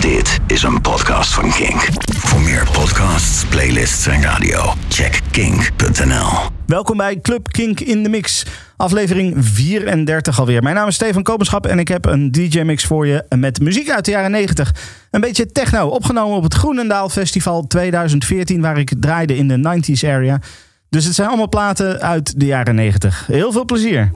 Dit is een podcast van Kink. Voor meer podcasts, playlists en radio, check kink.nl. Welkom bij Club Kink in de Mix. Aflevering 34 alweer. Mijn naam is Stefan Kopenschap en ik heb een DJ-mix voor je met muziek uit de jaren 90. Een beetje techno, opgenomen op het Groenendaal Festival 2014, waar ik draaide in de 90s area. Dus het zijn allemaal platen uit de jaren 90. Heel veel plezier.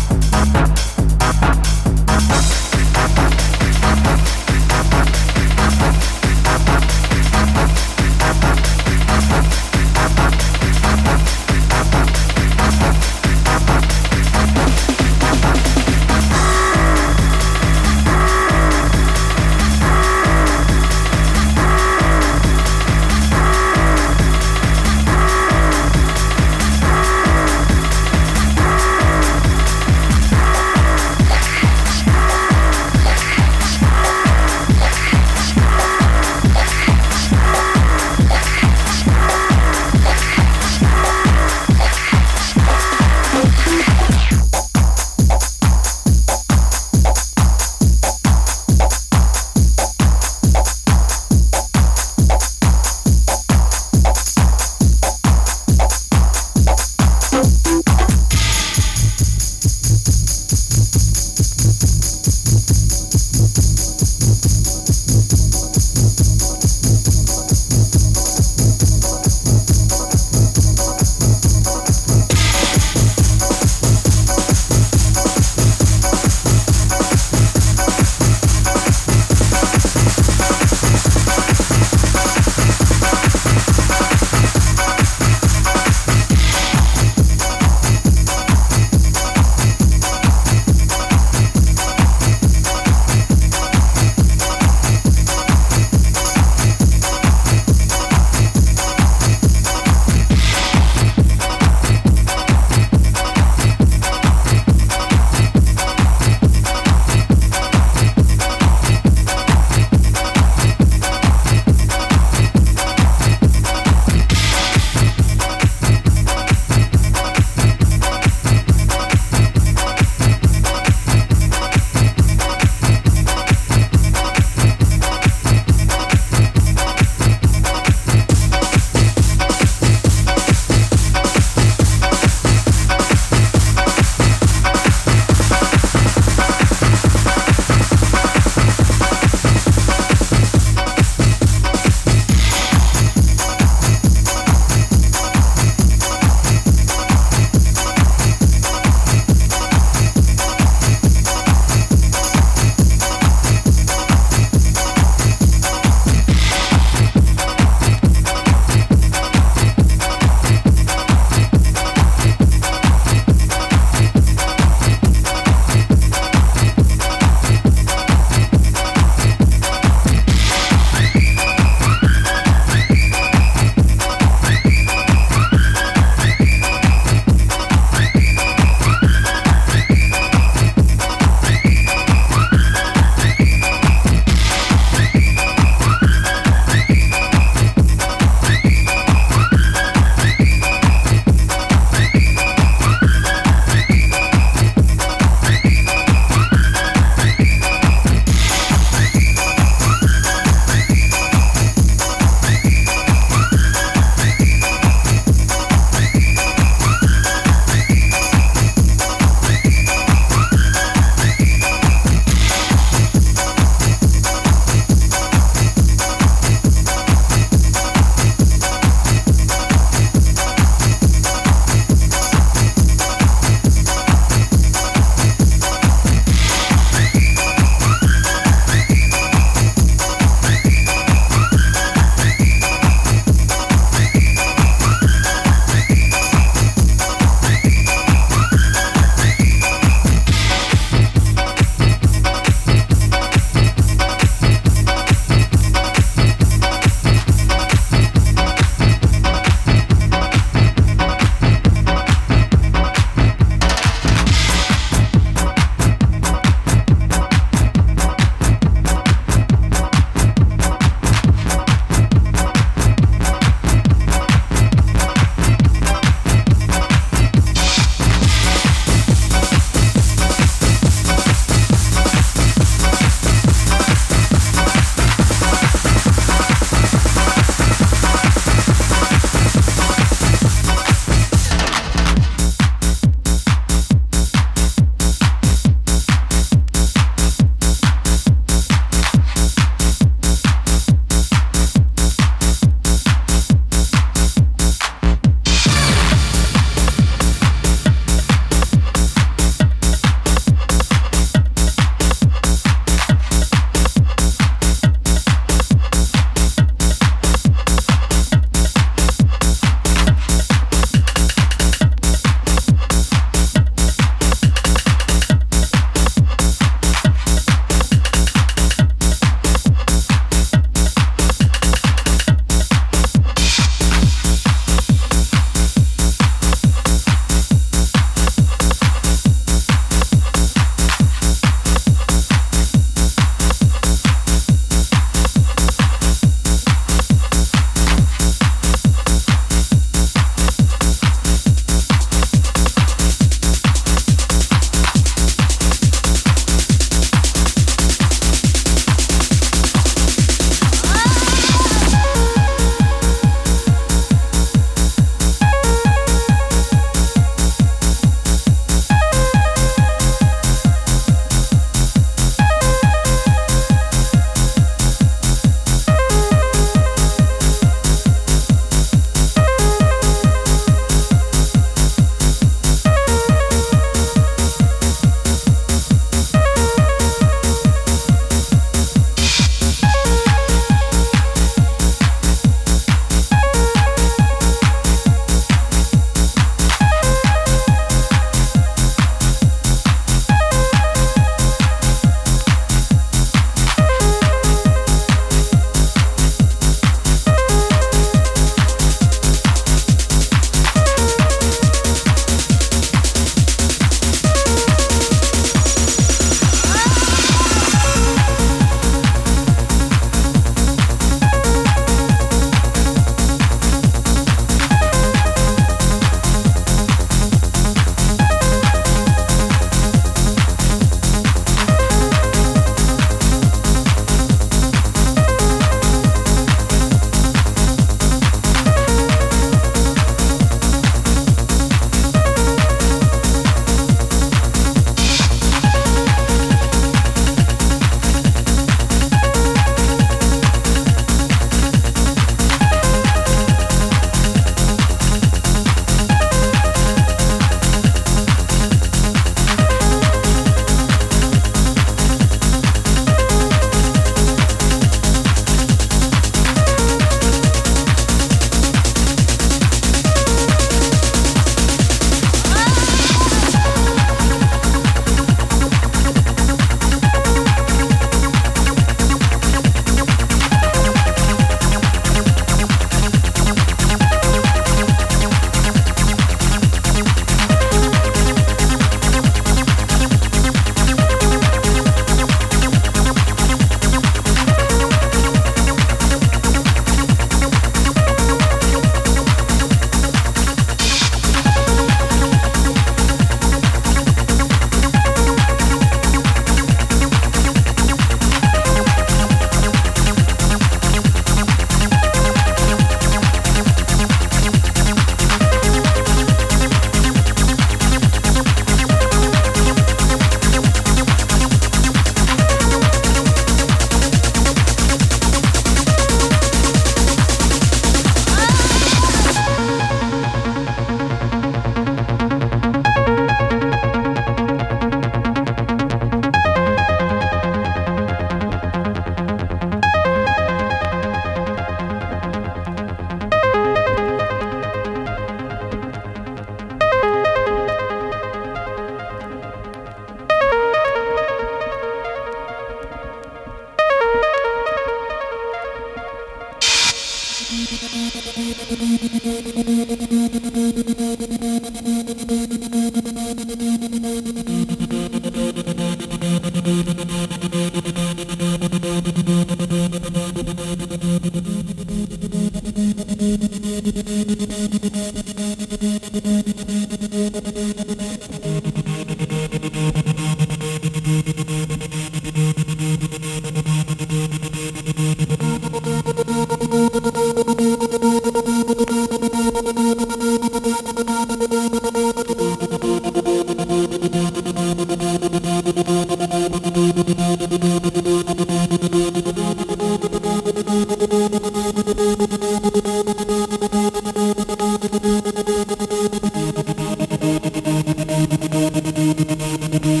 Música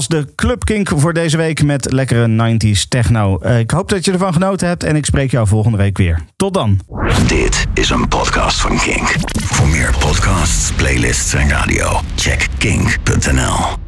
was de Club Kink voor deze week met lekkere 90s techno. Eh, ik hoop dat je ervan genoten hebt en ik spreek jou volgende week weer. Tot dan. Dit is een podcast van Kink. Voor meer podcasts, playlists en radio, check kink.nl.